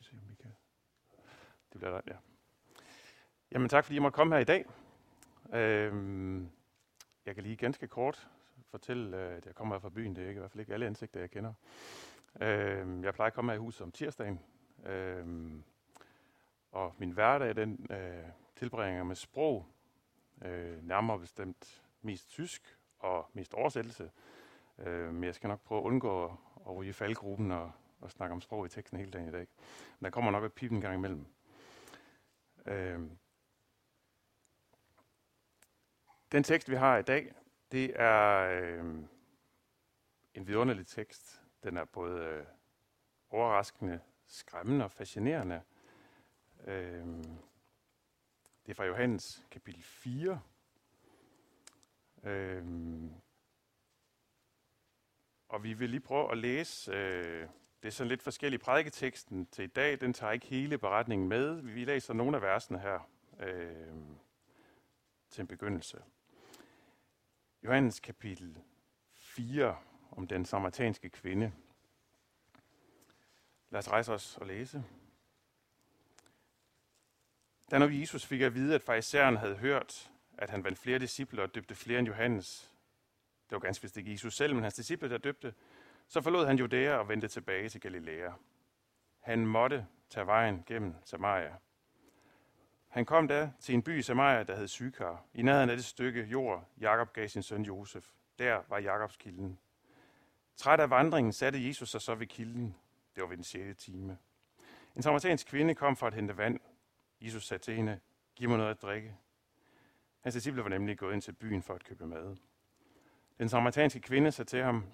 vi se, om vi kan... Det bliver ret, ja. Jamen tak, fordi jeg måtte komme her i dag. Øhm, jeg kan lige ganske kort fortælle, øh, at jeg kommer her fra byen. Det er ikke, i hvert fald ikke alle ansigter, jeg kender. Øhm, jeg plejer at komme her i huset om tirsdagen. Øhm, og min hverdag, den øh, tilbringer med sprog. Øh, nærmere bestemt mest tysk og mest oversættelse. Øh, men jeg skal nok prøve at undgå at, ryge i faldgruppen og, at snakke om sprog i teksten hele dagen i dag. Men der kommer nok et pip en gang imellem. Øh, den tekst, vi har i dag, det er øh, en vidunderlig tekst. Den er både øh, overraskende, skræmmende og fascinerende. Øh, det er fra Johannes kapitel 4. Øh, og vi vil lige prøve at læse, øh, det er sådan lidt forskellig prædiketeksten til i dag, den tager ikke hele beretningen med. Vi læser nogle af versene her øh, til en begyndelse. Johannes kapitel 4 om den samaritanske kvinde. Lad os rejse os og læse. Da når Jesus fik at vide, at farisæeren havde hørt, at han vandt flere disciple og døbte flere end Johannes, det var ganske vist ikke Jesus selv, men hans disciple, der døbte, så forlod han Judæa og vendte tilbage til Galilea. Han måtte tage vejen gennem Samaria. Han kom da til en by i Samaria, der hed Sykar. I nærheden af det stykke jord, Jakob gav sin søn Josef. Der var Jakobs kilden. Træt af vandringen satte Jesus sig så ved kilden. Det var ved den 6. time. En samaritansk kvinde kom for at hente vand. Jesus sagde til hende, giv mig noget at drikke. Hans disciple var nemlig gået ind til byen for at købe mad. Den samaritanske kvinde sagde til ham,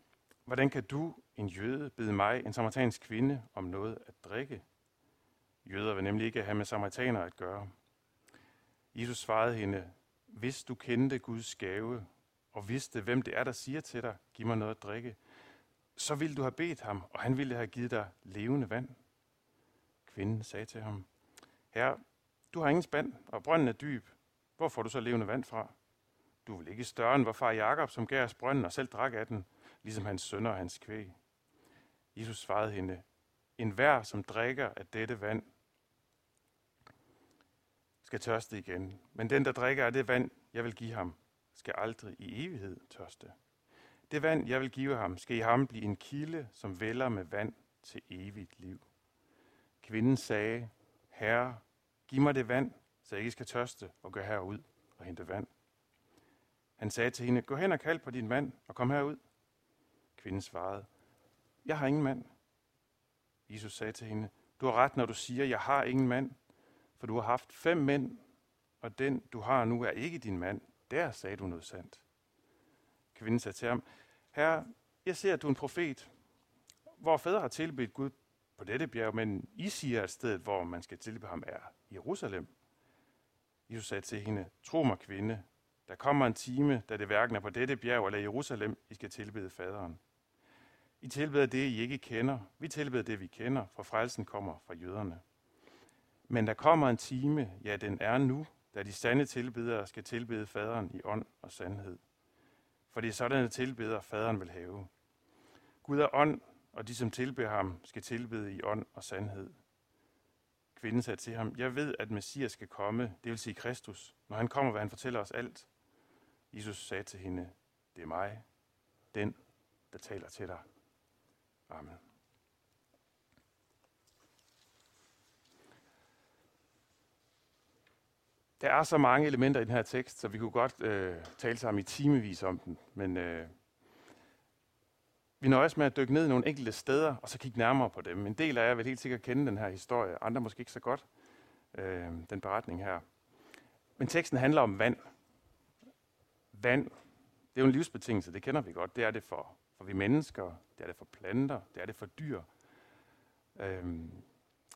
hvordan kan du, en jøde, bede mig, en samaritansk kvinde, om noget at drikke? Jøder vil nemlig ikke have med samaritaner at gøre. Jesus svarede hende, hvis du kendte Guds gave, og vidste, hvem det er, der siger til dig, giv mig noget at drikke, så ville du have bedt ham, og han ville have givet dig levende vand. Kvinden sagde til ham, Herre, du har ingen spand, og brønden er dyb. Hvor får du så levende vand fra? Du vil ikke større end vor far Jakob, som gav os brønden og selv drak af den, ligesom hans sønner og hans kvæg. Jesus svarede hende, en hver, som drikker af dette vand, skal tørste igen. Men den, der drikker af det vand, jeg vil give ham, skal aldrig i evighed tørste. Det vand, jeg vil give ham, skal i ham blive en kilde, som vælger med vand til evigt liv. Kvinden sagde, Herre, giv mig det vand, så jeg ikke skal tørste og gå herud og hente vand. Han sagde til hende, gå hen og kald på din mand og kom herud. Kvinden svarede, jeg har ingen mand. Jesus sagde til hende, du har ret, når du siger, jeg har ingen mand, for du har haft fem mænd, og den, du har nu, er ikke din mand. Der sagde du noget sandt. Kvinden sagde til ham, Herre, jeg ser, at du er en profet. Hvor fædre har tilbedt Gud på dette bjerg, men I siger, at stedet, hvor man skal tilbe ham, er Jerusalem. Jesus sagde til hende, tro mig kvinde, der kommer en time, da det hverken er på dette bjerg eller Jerusalem, I skal tilbede faderen. I tilbeder det, I ikke kender. Vi tilbeder det, vi kender, for frelsen kommer fra jøderne. Men der kommer en time, ja, den er nu, da de sande tilbedere skal tilbede faderen i ånd og sandhed. For det er sådanne tilbeder, faderen vil have. Gud er ånd, og de, som tilbeder ham, skal tilbede i ånd og sandhed. Kvinden sagde til ham, jeg ved, at Messias skal komme, det vil sige Kristus. Når han kommer, vil han fortælle os alt. Jesus sagde til hende, det er mig, den, der taler til dig. Amen. Der er så mange elementer i den her tekst, så vi kunne godt øh, tale sammen i timevis om den. Men øh, vi nøjes med at dykke ned i nogle enkelte steder, og så kigge nærmere på dem. En del af jer vil helt sikkert kende den her historie, andre måske ikke så godt, øh, den beretning her. Men teksten handler om vand. Vand, det er jo en livsbetingelse, det kender vi godt. Det er det for, for vi mennesker, det er det for planter, det er det for dyr. Øhm,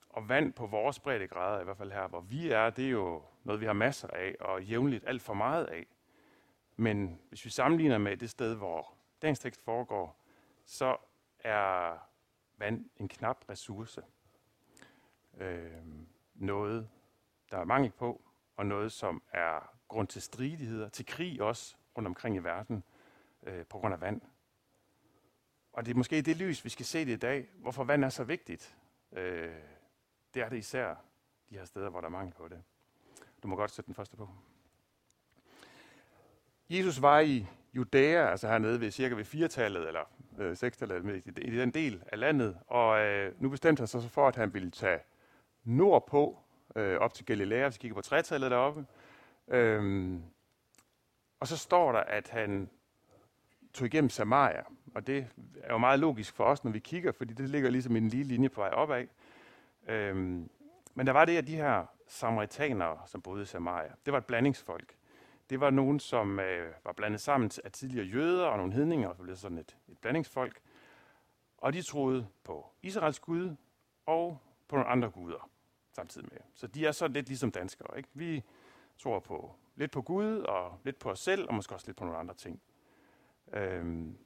og vand på vores breddegrader, i hvert fald her, hvor vi er, det er jo noget, vi har masser af, og jævnligt alt for meget af. Men hvis vi sammenligner med det sted, hvor dagens tekst foregår, så er vand en knap ressource. Øhm, noget, der er mangel på, og noget, som er grund til stridigheder, til krig også rundt omkring i verden, øh, på grund af vand. Og det er måske i det lys, vi skal se det i dag, hvorfor vand er så vigtigt. Øh, Det er det især de her steder, hvor der er mangel på det. Du må godt sætte den første på. Jesus var i Judæa, altså hernede ved cirka ved 4-tallet, eller øh, 6-tallet, i, i den del af landet, og øh, nu bestemte han sig så for, at han ville tage nordpå, øh, op til Galilea, hvis vi kigger på 3-tallet deroppe. Øhm, og så står der, at han tog igennem Samaria, og det er jo meget logisk for os, når vi kigger, fordi det ligger ligesom i en lige linje på vej opad. Øhm, men der var det, at de her samaritanere, som boede i Samaria, det var et blandingsfolk. Det var nogen, som øh, var blandet sammen af tidligere jøder og nogle hedninger, og så blev sådan et, et blandingsfolk. Og de troede på Israels Gud og på nogle andre guder samtidig med. Så de er så lidt ligesom danskere. Ikke? Vi tror på lidt på Gud og lidt på os selv, og måske også lidt på nogle andre ting. Øhm,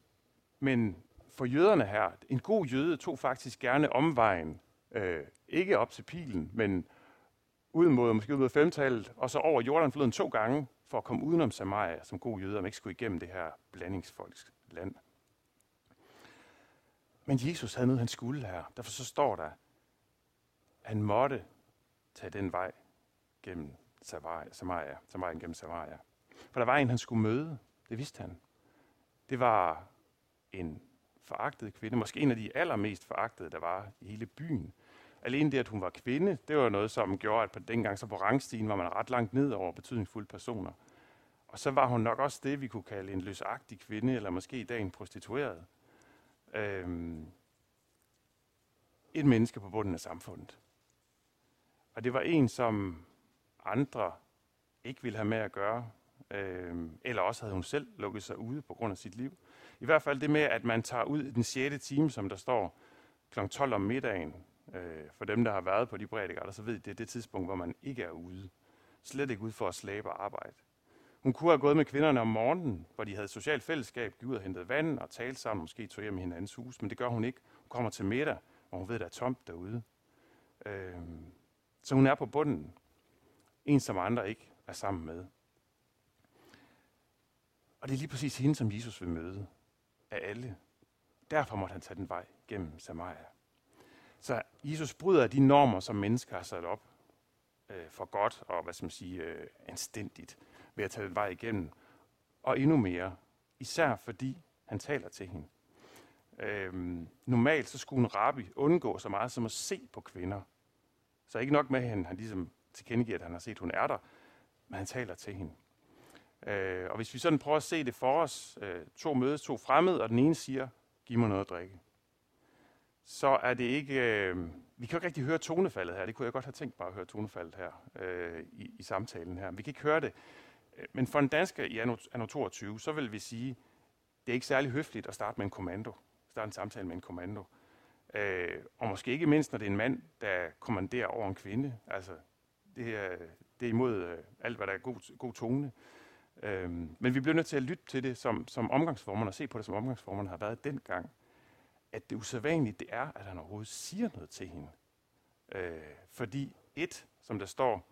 men for jøderne her, en god jøde tog faktisk gerne omvejen, øh, ikke op til pilen, men ud mod, måske ud mod femtallet, og så over Jordanfloden to gange, for at komme udenom Samaria som god jøde, om ikke skulle igennem det her blandingsfolks land. Men Jesus havde noget, han skulle her. Derfor så står der, at han måtte tage den vej gennem Samaria, Samaria, Samaria gennem Samaria. For der var en, han skulle møde. Det vidste han. Det var en foragtet kvinde, måske en af de allermest foragtede, der var i hele byen. Alene det, at hun var kvinde, det var noget, som gjorde, at på dengang så på rangstigen var man ret langt ned over betydningsfulde personer. Og så var hun nok også det, vi kunne kalde en løsagtig kvinde, eller måske i dag en prostitueret. Øhm, et menneske på bunden af samfundet. Og det var en, som andre ikke ville have med at gøre, øhm, eller også havde hun selv lukket sig ude på grund af sit liv. I hvert fald det med, at man tager ud i den 6. time, som der står kl. 12 om middagen, øh, for dem, der har været på de prædikater, så ved det er det tidspunkt, hvor man ikke er ude. Slet ikke ude for at slæbe og arbejde. Hun kunne have gået med kvinderne om morgenen, hvor de havde socialt fællesskab, gik ud og hentet vand og talte sammen, måske tog hjem i hinandens hus, men det gør hun ikke. Hun kommer til middag, hvor hun ved, at der er tomt derude. Øh, så hun er på bunden. En, som andre ikke er sammen med. Og det er lige præcis hende, som Jesus vil møde af alle. Derfor måtte han tage den vej gennem Samaria. Så Jesus bryder de normer, som mennesker har sat op øh, for godt og hvad skal man sige, øh, anstændigt ved at tage den vej igennem. Og endnu mere, især fordi han taler til hende. Øhm, normalt så skulle en rabbi undgå så meget som at se på kvinder. Så ikke nok med, at han, han ligesom tilkendegiver, at han har set, at hun er der, men han taler til hende. Øh, og hvis vi sådan prøver at se det for os, øh, to mødes, to fremmede, og den ene siger, giv mig noget at drikke, så er det ikke, øh, vi kan jo ikke rigtig høre tonefaldet her, det kunne jeg godt have tænkt bare at høre tonefaldet her øh, i, i samtalen her. Vi kan ikke høre det, øh, men for en dansker i anno, anno 22, så vil vi sige, det er ikke særlig høfligt at starte med en kommando, starte en samtale med en kommando. Øh, og måske ikke mindst, når det er en mand, der kommanderer over en kvinde. Altså, det er, det er imod øh, alt, hvad der er god, god tone. Øh, Øhm, men vi bliver nødt til at lytte til det som, som omgangsformerne, og se på det som omgangsformerne har været dengang. At det usædvanlige, det er, at han overhovedet siger noget til hende. Øh, fordi et, som der står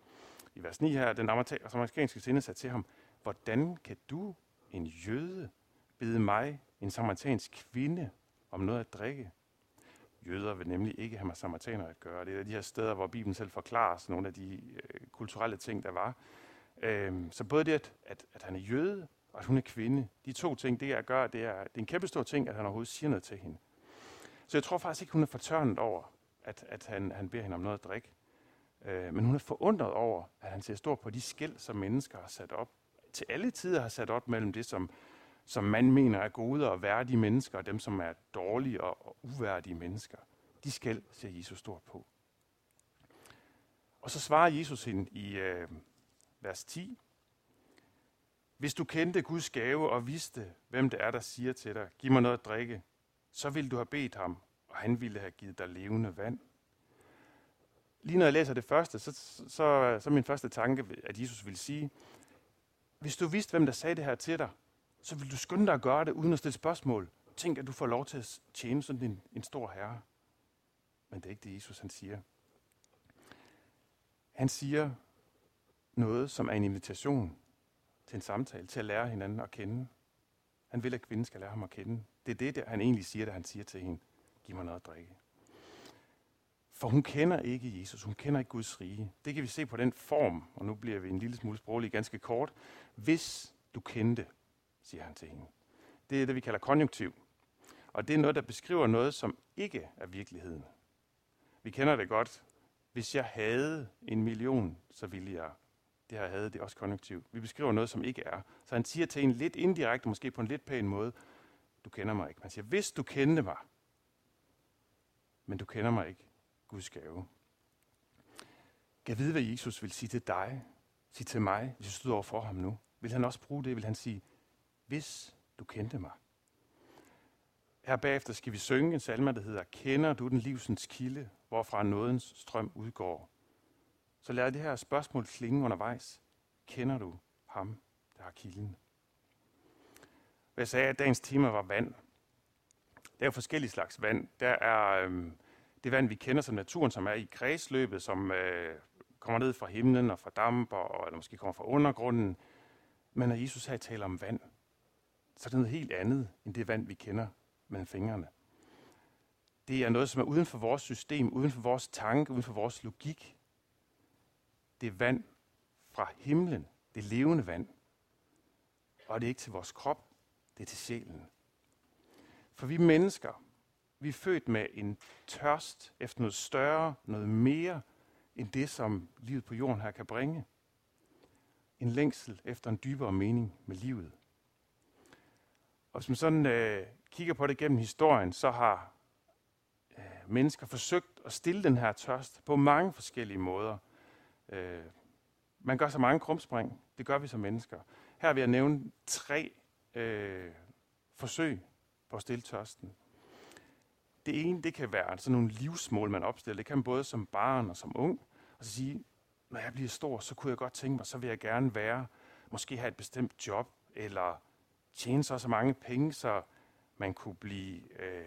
i vers 9 her, den amerikanske sinde sagde til ham, hvordan kan du, en jøde, bede mig, en samaritansk kvinde, om noget at drikke? Jøder vil nemlig ikke have med samaritaner at gøre. Det er de her steder, hvor Bibelen selv forklarer nogle af de øh, kulturelle ting, der var. Øhm, så både det, at, at, at han er jøde, og at hun er kvinde, de to ting, det er gør, det er, det er en kæmpe stor ting, at han overhovedet siger noget til hende. Så jeg tror faktisk ikke, hun er fortørnet over, at, at han, han beder hende om noget at drikke. Øh, men hun er forundret over, at han ser stort på de skæld, som mennesker har sat op. Til alle tider har sat op mellem det, som som man mener er gode og værdige mennesker, og dem, som er dårlige og uværdige mennesker. De skæld ser Jesus stort på. Og så svarer Jesus hende i øh, vers 10. Hvis du kendte Guds gave og vidste, hvem det er, der siger til dig, giv mig noget at drikke, så ville du have bedt ham, og han ville have givet dig levende vand. Lige når jeg læser det første, så, så, så, min første tanke, at Jesus ville sige, hvis du vidste, hvem der sagde det her til dig, så vil du skynde dig at gøre det, uden at stille spørgsmål. Tænk, at du får lov til at tjene sådan en, en stor herre. Men det er ikke det, Jesus han siger. Han siger noget, som er en invitation til en samtale, til at lære hinanden at kende. Han vil, at kvinden skal lære ham at kende. Det er det, der han egentlig siger, da han siger til hende, giv mig noget at drikke. For hun kender ikke Jesus, hun kender ikke Guds rige. Det kan vi se på den form, og nu bliver vi en lille smule sproglige ganske kort. Hvis du kendte, siger han til hende. Det er det, vi kalder konjunktiv. Og det er noget, der beskriver noget, som ikke er virkeligheden. Vi kender det godt. Hvis jeg havde en million, så ville jeg. Det her havde, det er også konjunktiv. Vi beskriver noget, som ikke er. Så han siger til en lidt indirekte, måske på en lidt pæn måde, du kender mig ikke. Man siger, hvis du kendte mig, men du kender mig ikke, Guds gave. Kan vide, hvad Jesus vil sige til dig, sige til mig, hvis du stod over for ham nu? Vil han også bruge det? Vil han sige, hvis du kendte mig? Her bagefter skal vi synge en salme, der hedder, Kender du den livsens kilde, hvorfra nådens strøm udgår? Så lad det her spørgsmål klinge undervejs. Kender du ham, der har kilden? Jeg sagde, at dagens tema var vand. Der er jo forskellige slags vand. Der er øhm, det vand, vi kender som naturen, som er i kredsløbet, som øh, kommer ned fra himlen og fra damper, og, eller måske kommer fra undergrunden. Men når Jesus her taler om vand, så er det noget helt andet end det vand, vi kender med fingrene. Det er noget, som er uden for vores system, uden for vores tanke, uden for vores logik. Det vand fra himlen. Det levende vand. Og det er ikke til vores krop, det er til sjælen. For vi mennesker, vi er født med en tørst efter noget større, noget mere, end det, som livet på jorden her kan bringe. En længsel efter en dybere mening med livet. Og hvis man sådan øh, kigger på det gennem historien, så har øh, mennesker forsøgt at stille den her tørst på mange forskellige måder. Øh, man gør så mange krumspring. Det gør vi som mennesker. Her vil jeg nævne tre øh, forsøg på at stille tørsten. Det ene, det kan være sådan nogle livsmål, man opstiller. Det kan man både som barn og som ung. Og så sige, når jeg bliver stor, så kunne jeg godt tænke mig, så vil jeg gerne være, måske have et bestemt job, eller tjene så så mange penge, så man kunne blive øh,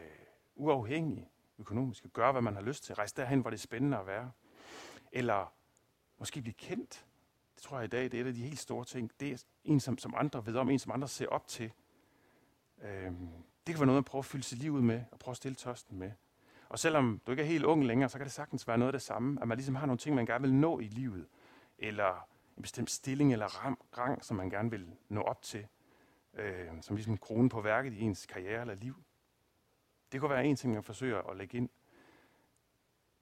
uafhængig økonomisk, gøre, hvad man har lyst til. Rejse derhen, hvor det er spændende at være. Eller måske blive kendt. Det tror jeg i dag, det er et af de helt store ting. Det er en, som, som andre ved om, en, som andre ser op til. Øhm, det kan være noget, man prøver at fylde sit liv ud med, og prøve at stille tørsten med. Og selvom du ikke er helt ung længere, så kan det sagtens være noget af det samme, at man ligesom har nogle ting, man gerne vil nå i livet, eller en bestemt stilling eller ram, rang, som man gerne vil nå op til, øh, som ligesom kronen på værket i ens karriere eller liv. Det kunne være en ting, man forsøger at lægge ind.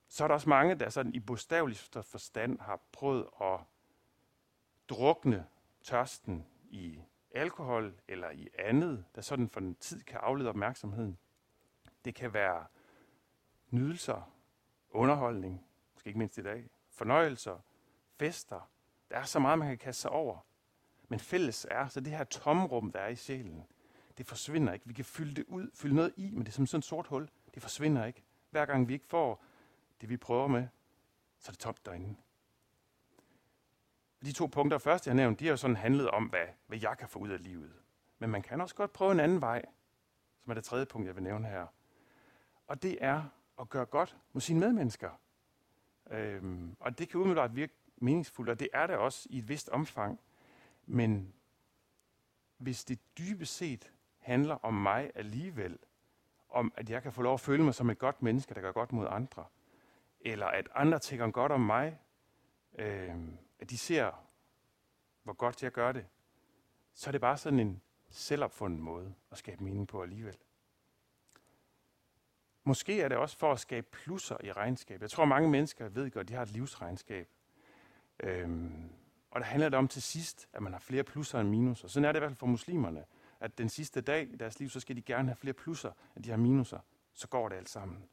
Så er der også mange, der sådan i bogstavelig forstand har prøvet at drukne tørsten i alkohol eller i andet, der sådan for en tid kan aflede opmærksomheden. Det kan være nydelser, underholdning, måske ikke mindst i dag, fornøjelser, fester. Der er så meget, man kan kaste sig over. Men fælles er, så det her tomrum, der er i sjælen, det forsvinder ikke. Vi kan fylde det ud, fylde noget i, men det er som sådan et sort hul. Det forsvinder ikke. Hver gang vi ikke får det, vi prøver med, så er det tomt derinde. De to punkter først, jeg har nævnt, de har jo sådan handlet om, hvad, hvad jeg kan få ud af livet. Men man kan også godt prøve en anden vej, som er det tredje punkt, jeg vil nævne her. Og det er at gøre godt mod sine medmennesker. Øhm, og det kan umiddelbart virke meningsfuldt, og det er det også i et vist omfang. Men hvis det dybest set handler om mig alligevel, om at jeg kan få lov at føle mig som et godt menneske, der gør godt mod andre, eller at andre tænker godt om mig, øh, at de ser, hvor godt jeg gør det, så er det bare sådan en selvopfundet måde at skabe mening på alligevel. Måske er det også for at skabe plusser i regnskab. Jeg tror, mange mennesker ved godt, at de har et livsregnskab. Øhm, og der handler det om til sidst, at man har flere plusser end minuser. Sådan er det i hvert fald for muslimerne. At den sidste dag i deres liv, så skal de gerne have flere plusser, end de har minuser. Så går det alt sammen.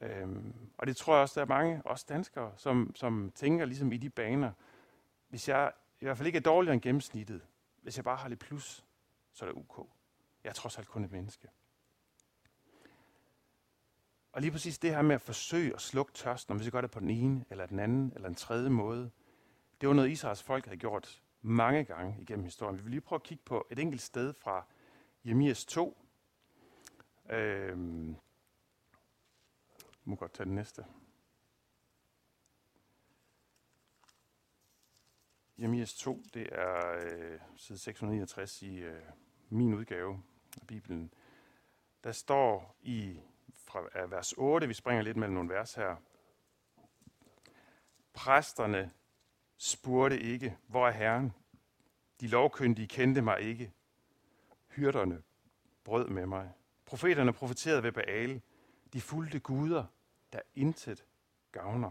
Øhm, og det tror jeg også, der er mange, også danskere, som, som tænker ligesom i de baner. Hvis jeg i hvert fald ikke er dårligere end gennemsnittet, hvis jeg bare har lidt plus, så er det ok. Jeg er trods alt kun et menneske. Og lige præcis det her med at forsøge at slukke tørsten, om vi så gør det på den ene, eller den anden, eller den tredje måde, det var noget, Israels folk havde gjort mange gange igennem historien. Vi vil lige prøve at kigge på et enkelt sted fra Jeremias 2. Øhm, må godt tage den næste. Jeremias 2, det er øh, side 669 i øh, min udgave af Bibelen. Der står i fra vers 8, vi springer lidt mellem nogle vers her, Præsterne spurgte ikke, hvor er Herren? De lovkyndige kendte mig ikke. Hyrderne brød med mig. Profeterne profeterede ved Baal. De fulgte guder, der intet gavner.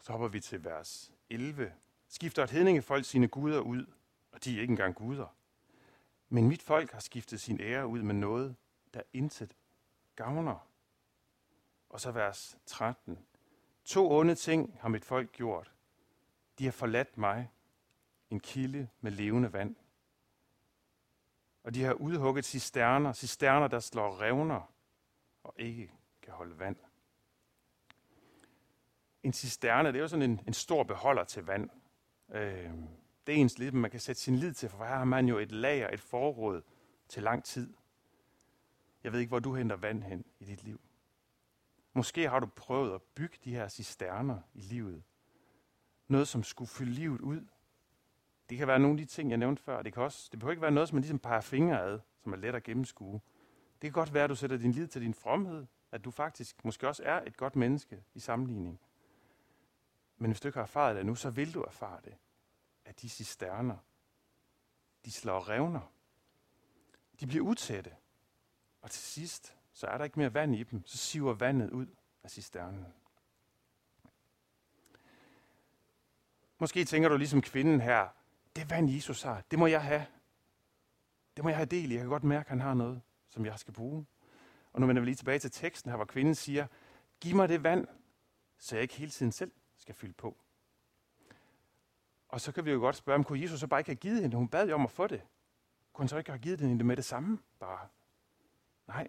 Så hopper vi til vers 11. Skifter et hedningefolk sine guder ud, og de er ikke engang guder. Men mit folk har skiftet sin ære ud med noget, der intet gavner. Og så vers 13. To onde ting har mit folk gjort. De har forladt mig, en kilde med levende vand. Og de har udhugget cisterner, cisterner, der slår revner og ikke kan holde vand. En cisterne, det er jo sådan en, en stor beholder til vand. Øh, det er ens lidt, man kan sætte sin lid til, for her har man jo et lager, et forråd til lang tid. Jeg ved ikke, hvor du henter vand hen i dit liv. Måske har du prøvet at bygge de her cisterner i livet. Noget, som skulle fylde livet ud. Det kan være nogle af de ting, jeg nævnte før. Det, kan også, det behøver ikke være noget, som man ligesom peger fingre ad, som er let at gennemskue. Det kan godt være, at du sætter din lid til din fromhed, at du faktisk måske også er et godt menneske i sammenligning. Men hvis du ikke har erfaret det nu, så vil du erfare det. At de cisterner, de slår revner. De bliver utætte. Og til sidst, så er der ikke mere vand i dem. Så siver vandet ud af cisternen. Måske tænker du ligesom kvinden her, det vand Jesus har, det må jeg have. Det må jeg have del i. Jeg kan godt mærke, at han har noget, som jeg skal bruge. Og nu vender vi lige tilbage til teksten her, hvor kvinden siger, giv mig det vand, så jeg ikke hele tiden selv skal fylde på. Og så kan vi jo godt spørge, om kunne Jesus så bare ikke have givet hende? Hun bad jo om at få det. Kunne han så ikke have givet hende det med det samme? Bare. Nej.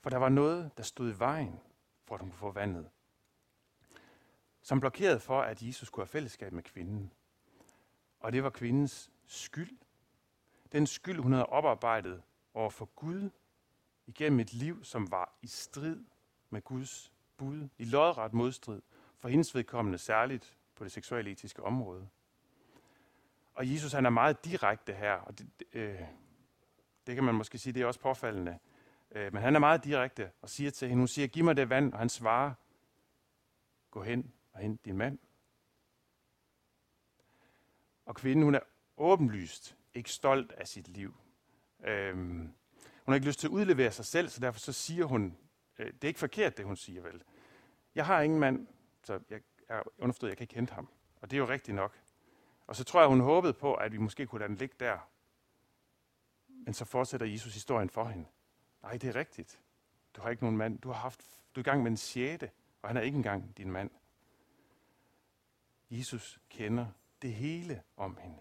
For der var noget, der stod i vejen, for at hun kunne få vandet. Som blokerede for, at Jesus kunne have fællesskab med kvinden. Og det var kvindens skyld. Den skyld, hun havde oparbejdet over for Gud igennem et liv, som var i strid med Guds bud, i lodret modstrid, for hendes vedkommende særligt på det seksuelle etiske område. Og Jesus han er meget direkte her, og det, øh, det kan man måske sige, det er også påfaldende. Øh, men han er meget direkte og siger til hende, hun siger, giv mig det vand, og han svarer, gå hen og hent din mand. Og kvinden, hun er åbenlyst ikke stolt af sit liv. Øhm, hun har ikke lyst til at udlevere sig selv, så derfor så siger hun, øh, det er ikke forkert, det hun siger vel. Jeg har ingen mand, så jeg er underforstået, jeg kan ikke hente ham. Og det er jo rigtigt nok. Og så tror jeg, hun håbede på, at vi måske kunne lade den ligge der. Men så fortsætter Jesus historien for hende. Nej, det er rigtigt. Du har ikke nogen mand. Du har haft, du er i gang med en sjette, og han er ikke engang din mand. Jesus kender det hele om hende.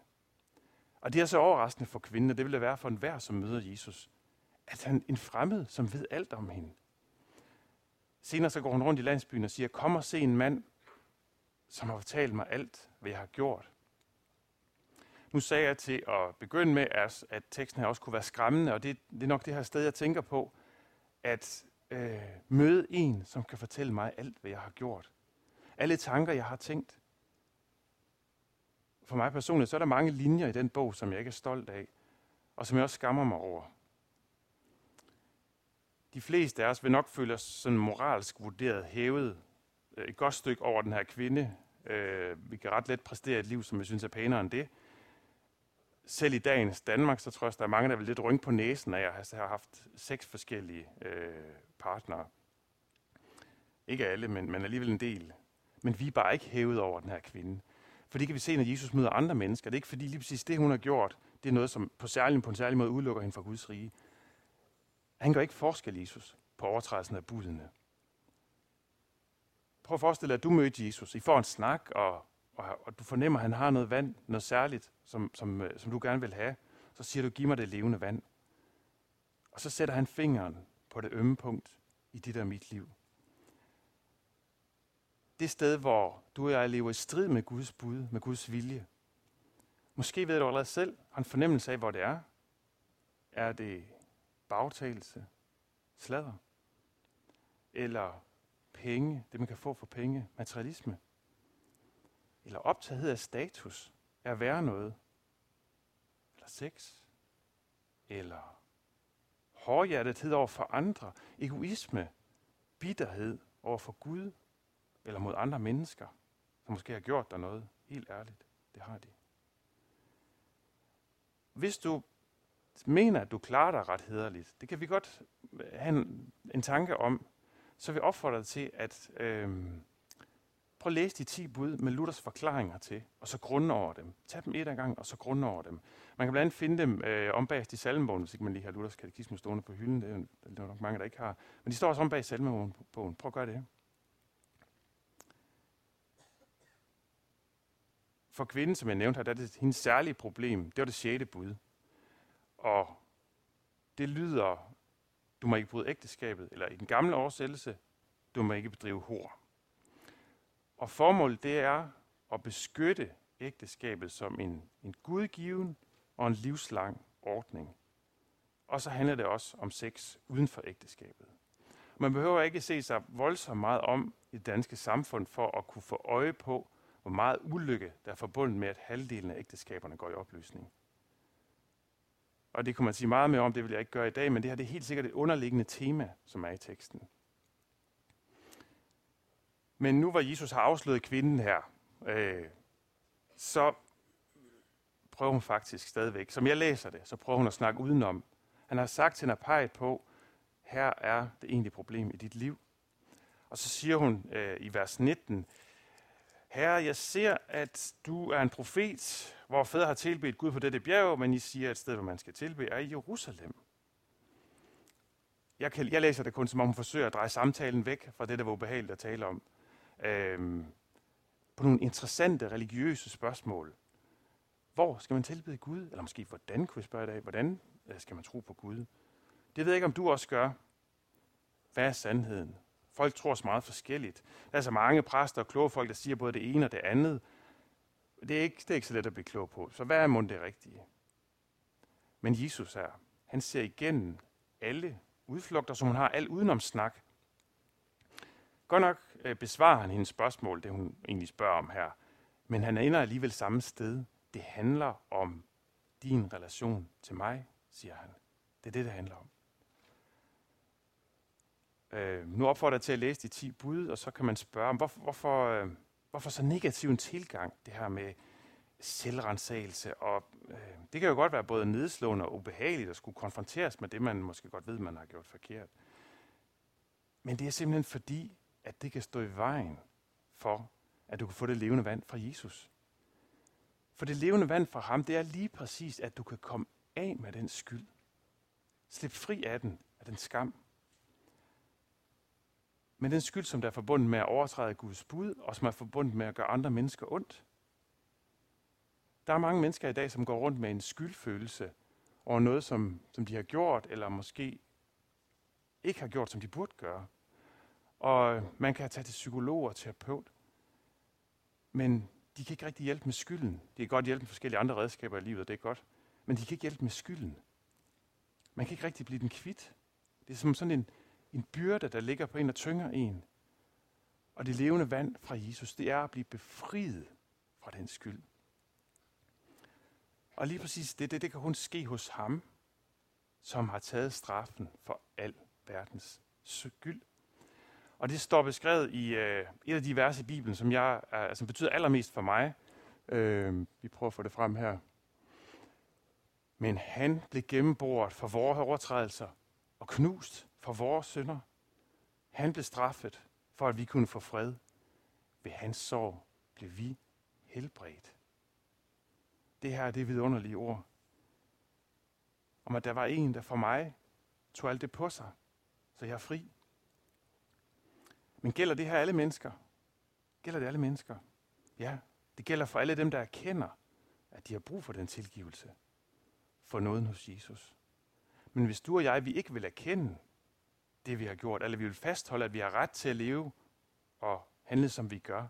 Og det er så overraskende for kvinden, og det vil det være for enhver, som møder Jesus, at han en fremmed, som ved alt om hende. Senere så går hun rundt i landsbyen og siger, kom og se en mand, som har fortalt mig alt, hvad jeg har gjort. Nu sagde jeg til at begynde med, at, teksten her også kunne være skræmmende, og det, det er nok det her sted, jeg tænker på, at øh, møde en, som kan fortælle mig alt, hvad jeg har gjort. Alle tanker, jeg har tænkt. For mig personligt, så er der mange linjer i den bog, som jeg ikke er stolt af, og som jeg også skammer mig over. De fleste af os vil nok føle os sådan moralsk vurderet hævet øh, et godt stykke over den her kvinde. Øh, vi kan ret let præstere et liv, som vi synes er pænere end det. Selv i dagens Danmark, så tror jeg, der er mange, der vil lidt rynke på næsen af at har haft seks forskellige øh, partnere. Ikke alle, men, men alligevel en del. Men vi er bare ikke hævet over den her kvinde. For det kan vi se, når Jesus møder andre mennesker. Det er ikke fordi lige præcis det, hun har gjort, det er noget, som på, særlig, på en særlig måde udelukker hende fra Guds rige. Han gør ikke forskel, Jesus, på overtrædelsen af budene. Prøv at forestille dig, at du mødte Jesus. I får en snak, og, og, og du fornemmer, at han har noget vand, noget særligt, som, som, øh, som du gerne vil have. Så siger du, giv mig det levende vand. Og så sætter han fingeren på det ømme punkt i dit og mit liv. Det sted, hvor du og jeg lever i strid med Guds bud, med Guds vilje. Måske ved du allerede selv, har en fornemmelse af, hvor det er. Er det bagtagelse, sladder? Eller penge, det man kan få for penge, materialisme. Eller optagethed af status, er at være noget. Eller sex. Eller hårdhjertethed over for andre. Egoisme. Bitterhed over for Gud. eller mod andre mennesker, som måske har gjort dig noget. Helt ærligt, det har de. Hvis du mener, at du klarer dig ret hederligt, det kan vi godt have en, en tanke om, så vi opfordrer dig til at øh, prøv at læse de 10 bud med Luthers forklaringer til, og så grunde over dem. Tag dem et ad gang, og så grunde over dem. Man kan blandt andet finde dem øh, om bag i salmebogen, hvis ikke man lige har Luthers katekisme stående på hylden. Det er, det er nok mange, der ikke har. Men de står også om bag salmebogen. Prøv at gøre det. For kvinden, som jeg nævnte her, der er det hendes særlige problem. Det var det sjette bud. Og det lyder, du må ikke bryde ægteskabet, eller i den gamle oversættelse, du må ikke bedrive hår. Og formålet det er at beskytte ægteskabet som en, en gudgiven og en livslang ordning. Og så handler det også om sex uden for ægteskabet. Man behøver ikke se sig voldsomt meget om i det danske samfund for at kunne få øje på, hvor meget ulykke der er forbundet med, at halvdelen af ægteskaberne går i opløsning. Og det kunne man sige meget mere om, det vil jeg ikke gøre i dag, men det her det er helt sikkert et underliggende tema, som er i teksten. Men nu hvor Jesus har afsløret kvinden her, øh, så prøver hun faktisk stadigvæk, som jeg læser det, så prøver hun at snakke udenom. Han har sagt til hende at på, her er det egentlige problem i dit liv. Og så siger hun øh, i vers 19, Herre, jeg ser, at du er en profet, hvor fædre har tilbedt Gud på dette bjerg, men I siger, at et sted, hvor man skal tilbe, er i Jerusalem. Jeg, kan, jeg læser det kun, som om hun forsøger at dreje samtalen væk fra det, der var ubehageligt at tale om. Øhm, på nogle interessante religiøse spørgsmål. Hvor skal man tilbede Gud? Eller måske, hvordan kunne jeg spørge i dag? Hvordan øh, skal man tro på Gud? Det ved jeg ikke, om du også gør. Hvad er sandheden? Folk tror så meget forskelligt. Der er så mange præster og kloge folk, der siger både det ene og det andet. Det er ikke, det er ikke så let at blive klog på. Så hvad er mund det rigtige? Men Jesus er, han ser igennem alle udflugter, som hun har, al udenomsnak. Godt nok øh, besvarer han hendes spørgsmål, det hun egentlig spørger om her. Men han ender alligevel samme sted. Det handler om din relation til mig, siger han. Det er det, det handler om. Øh, nu opfordrer jeg til at læse de 10 bud, og så kan man spørge, hvorfor, hvorfor, øh, hvorfor så negativ en tilgang, det her med selvrensagelse. Og øh, det kan jo godt være både nedslående og ubehageligt at skulle konfronteres med det, man måske godt ved, man har gjort forkert. Men det er simpelthen fordi, at det kan stå i vejen for, at du kan få det levende vand fra Jesus. For det levende vand fra ham, det er lige præcis, at du kan komme af med den skyld. Slip fri af den, af den skam, men den skyld, som der er forbundet med at overtræde Guds bud, og som er forbundet med at gøre andre mennesker ondt. Der er mange mennesker i dag, som går rundt med en skyldfølelse over noget, som, som de har gjort, eller måske ikke har gjort, som de burde gøre. Og man kan tage til psykolog og terapeut, men de kan ikke rigtig hjælpe med skylden. De kan godt hjælpe med forskellige andre redskaber i livet, det er godt. Men de kan ikke hjælpe med skylden. Man kan ikke rigtig blive den kvit. Det er som sådan en, en byrde, der ligger på en og tynger en. Og det levende vand fra Jesus, det er at blive befriet fra den skyld. Og lige præcis det, det, det kan kun ske hos ham, som har taget straffen for al verdens skyld. Og det står beskrevet i øh, et af de vers i Bibelen, som jeg, øh, altså betyder allermest for mig. Øh, vi prøver at få det frem her. Men han blev gennemboret for vores overtrædelser og knust for vores synder. Han blev straffet, for at vi kunne få fred. Ved hans sorg blev vi helbredt. Det her det er vidunderlige ord. Om at der var en, der for mig tog alt det på sig, så jeg er fri. Men gælder det her alle mennesker? Gælder det alle mennesker? Ja, det gælder for alle dem, der erkender, at de har brug for den tilgivelse. For noget hos Jesus. Men hvis du og jeg, vi ikke vil erkende, det, vi har gjort, eller vi vil fastholde, at vi har ret til at leve og handle, som vi gør,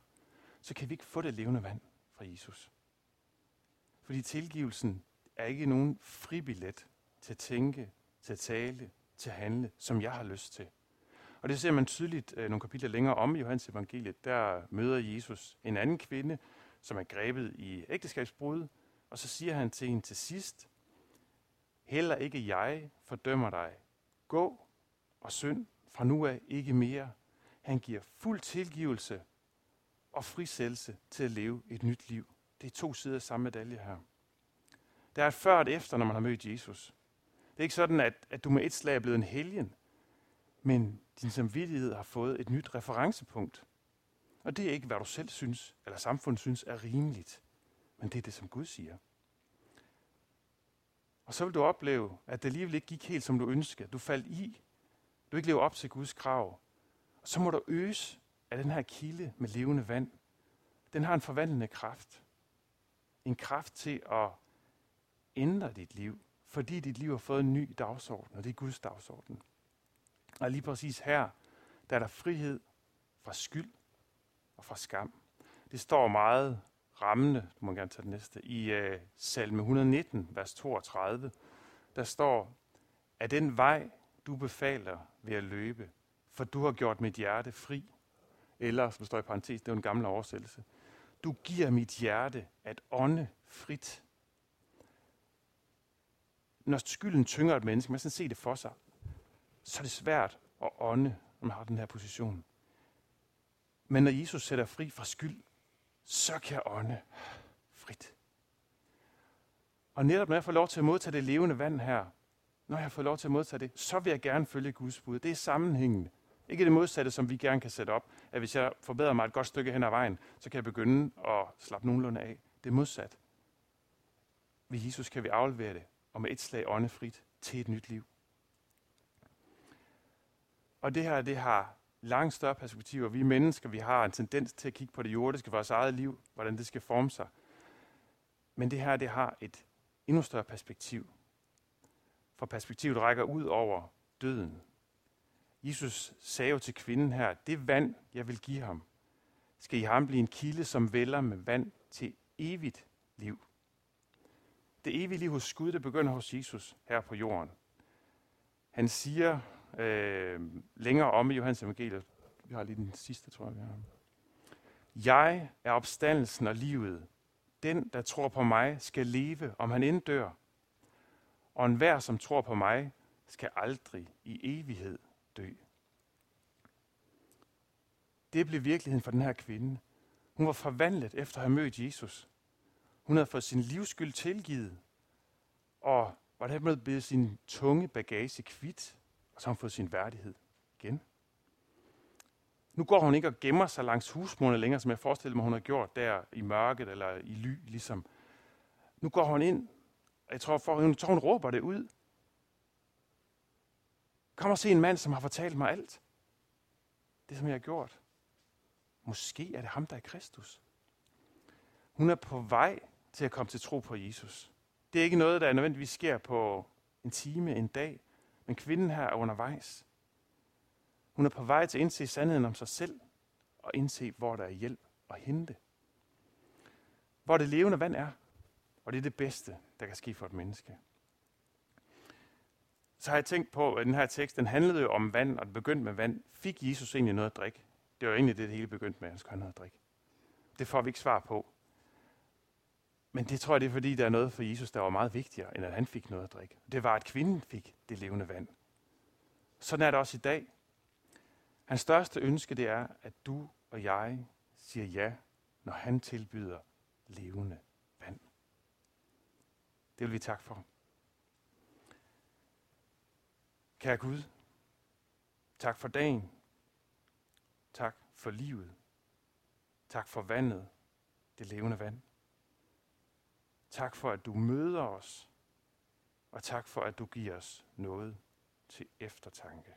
så kan vi ikke få det levende vand fra Jesus. Fordi tilgivelsen er ikke nogen fribillet til at tænke, til at tale, til at handle, som jeg har lyst til. Og det ser man tydeligt øh, nogle kapitler længere om i Johannes evangeliet. Der møder Jesus en anden kvinde, som er grebet i ægteskabsbrud, og så siger han til hende til sidst, Heller ikke jeg fordømmer dig. Gå og synd fra nu af ikke mere. Han giver fuld tilgivelse og frisættelse til at leve et nyt liv. Det er to sider af samme medalje her. Der er et før og et efter, når man har mødt Jesus. Det er ikke sådan, at, at du med et slag er blevet en helgen, men din samvittighed har fået et nyt referencepunkt. Og det er ikke, hvad du selv synes, eller samfundet synes er rimeligt, men det er det, som Gud siger. Og så vil du opleve, at det alligevel ikke gik helt, som du ønskede. Du faldt i. Du ikke lever op til Guds krav. Og så må du øse af den her kilde med levende vand. Den har en forvandlende kraft. En kraft til at ændre dit liv, fordi dit liv har fået en ny dagsorden, og det er Guds dagsorden. Og lige præcis her, der er der frihed fra skyld og fra skam. Det står meget rammende, du må gerne tage det næste, i uh, salme 119, vers 32. Der står, at den vej, du befaler ved at løbe, for du har gjort mit hjerte fri. Eller, som står i parentes, det er en gammel oversættelse. Du giver mit hjerte at ånde frit. Når skylden tynger et menneske, man skal se det for sig, så er det svært at ånde, når man har den her position. Men når Jesus sætter fri fra skyld, så kan jeg ånde frit. Og netop når jeg får lov til at modtage det levende vand her, når jeg får lov til at modtage det, så vil jeg gerne følge Guds bud. Det er sammenhængende. Ikke det modsatte, som vi gerne kan sætte op, at hvis jeg forbedrer mig et godt stykke hen ad vejen, så kan jeg begynde at slappe nogenlunde af. Det er modsat. Ved Jesus kan vi aflevere det, og med et slag åndefrit til et nyt liv. Og det her, det har langt større perspektiver. Vi mennesker, vi har en tendens til at kigge på det jordiske, vores eget liv, hvordan det skal forme sig. Men det her, det har et endnu større perspektiv. For perspektivet rækker ud over døden. Jesus sagde jo til kvinden her, det vand, jeg vil give ham, skal i ham blive en kilde, som vælger med vand til evigt liv. Det evige liv hos Gud, det begynder hos Jesus her på jorden. Han siger øh, længere om i Johannes evangeliet. Vi har lige den sidste, tror jeg, vi har. Jeg er opstandelsen og livet. Den, der tror på mig, skal leve, om han inddør. Og enhver, som tror på mig, skal aldrig i evighed dø. Det blev virkeligheden for den her kvinde. Hun var forvandlet efter at have mødt Jesus. Hun havde fået sin livsskyld tilgivet, og var dermed blevet sin tunge bagage kvidt og så har hun fået sin værdighed igen. Nu går hun ikke og gemmer sig langs husmurene længere, som jeg forestiller mig, hun har gjort der i mørket eller i ly, ligesom. Nu går hun ind, og jeg tror, for, hun, tror, hun råber det ud. Kom og se en mand, som har fortalt mig alt. Det, som jeg har gjort. Måske er det ham, der er Kristus. Hun er på vej til at komme til tro på Jesus. Det er ikke noget, der nødvendigvis sker på en time, en dag. Men kvinden her er undervejs. Hun er på vej til at indse sandheden om sig selv, og indse, hvor der er hjælp at hente. Hvor det levende vand er, og det er det bedste, der kan ske for et menneske. Så har jeg tænkt på, at den her tekst, den handlede jo om vand, og den begyndte med vand. Fik Jesus egentlig noget at drikke? Det var egentlig det, det hele begyndte med, at han skulle have noget at drikke. Det får vi ikke svar på. Men det tror jeg, det er fordi, der er noget for Jesus, der var meget vigtigere, end at han fik noget at drikke. Det var, at kvinden fik det levende vand. Sådan er det også i dag. Hans største ønske, det er, at du og jeg siger ja, når han tilbyder levende. Det vil vi takke for. Kære Gud, tak for dagen. Tak for livet. Tak for vandet, det levende vand. Tak for, at du møder os, og tak for, at du giver os noget til eftertanke.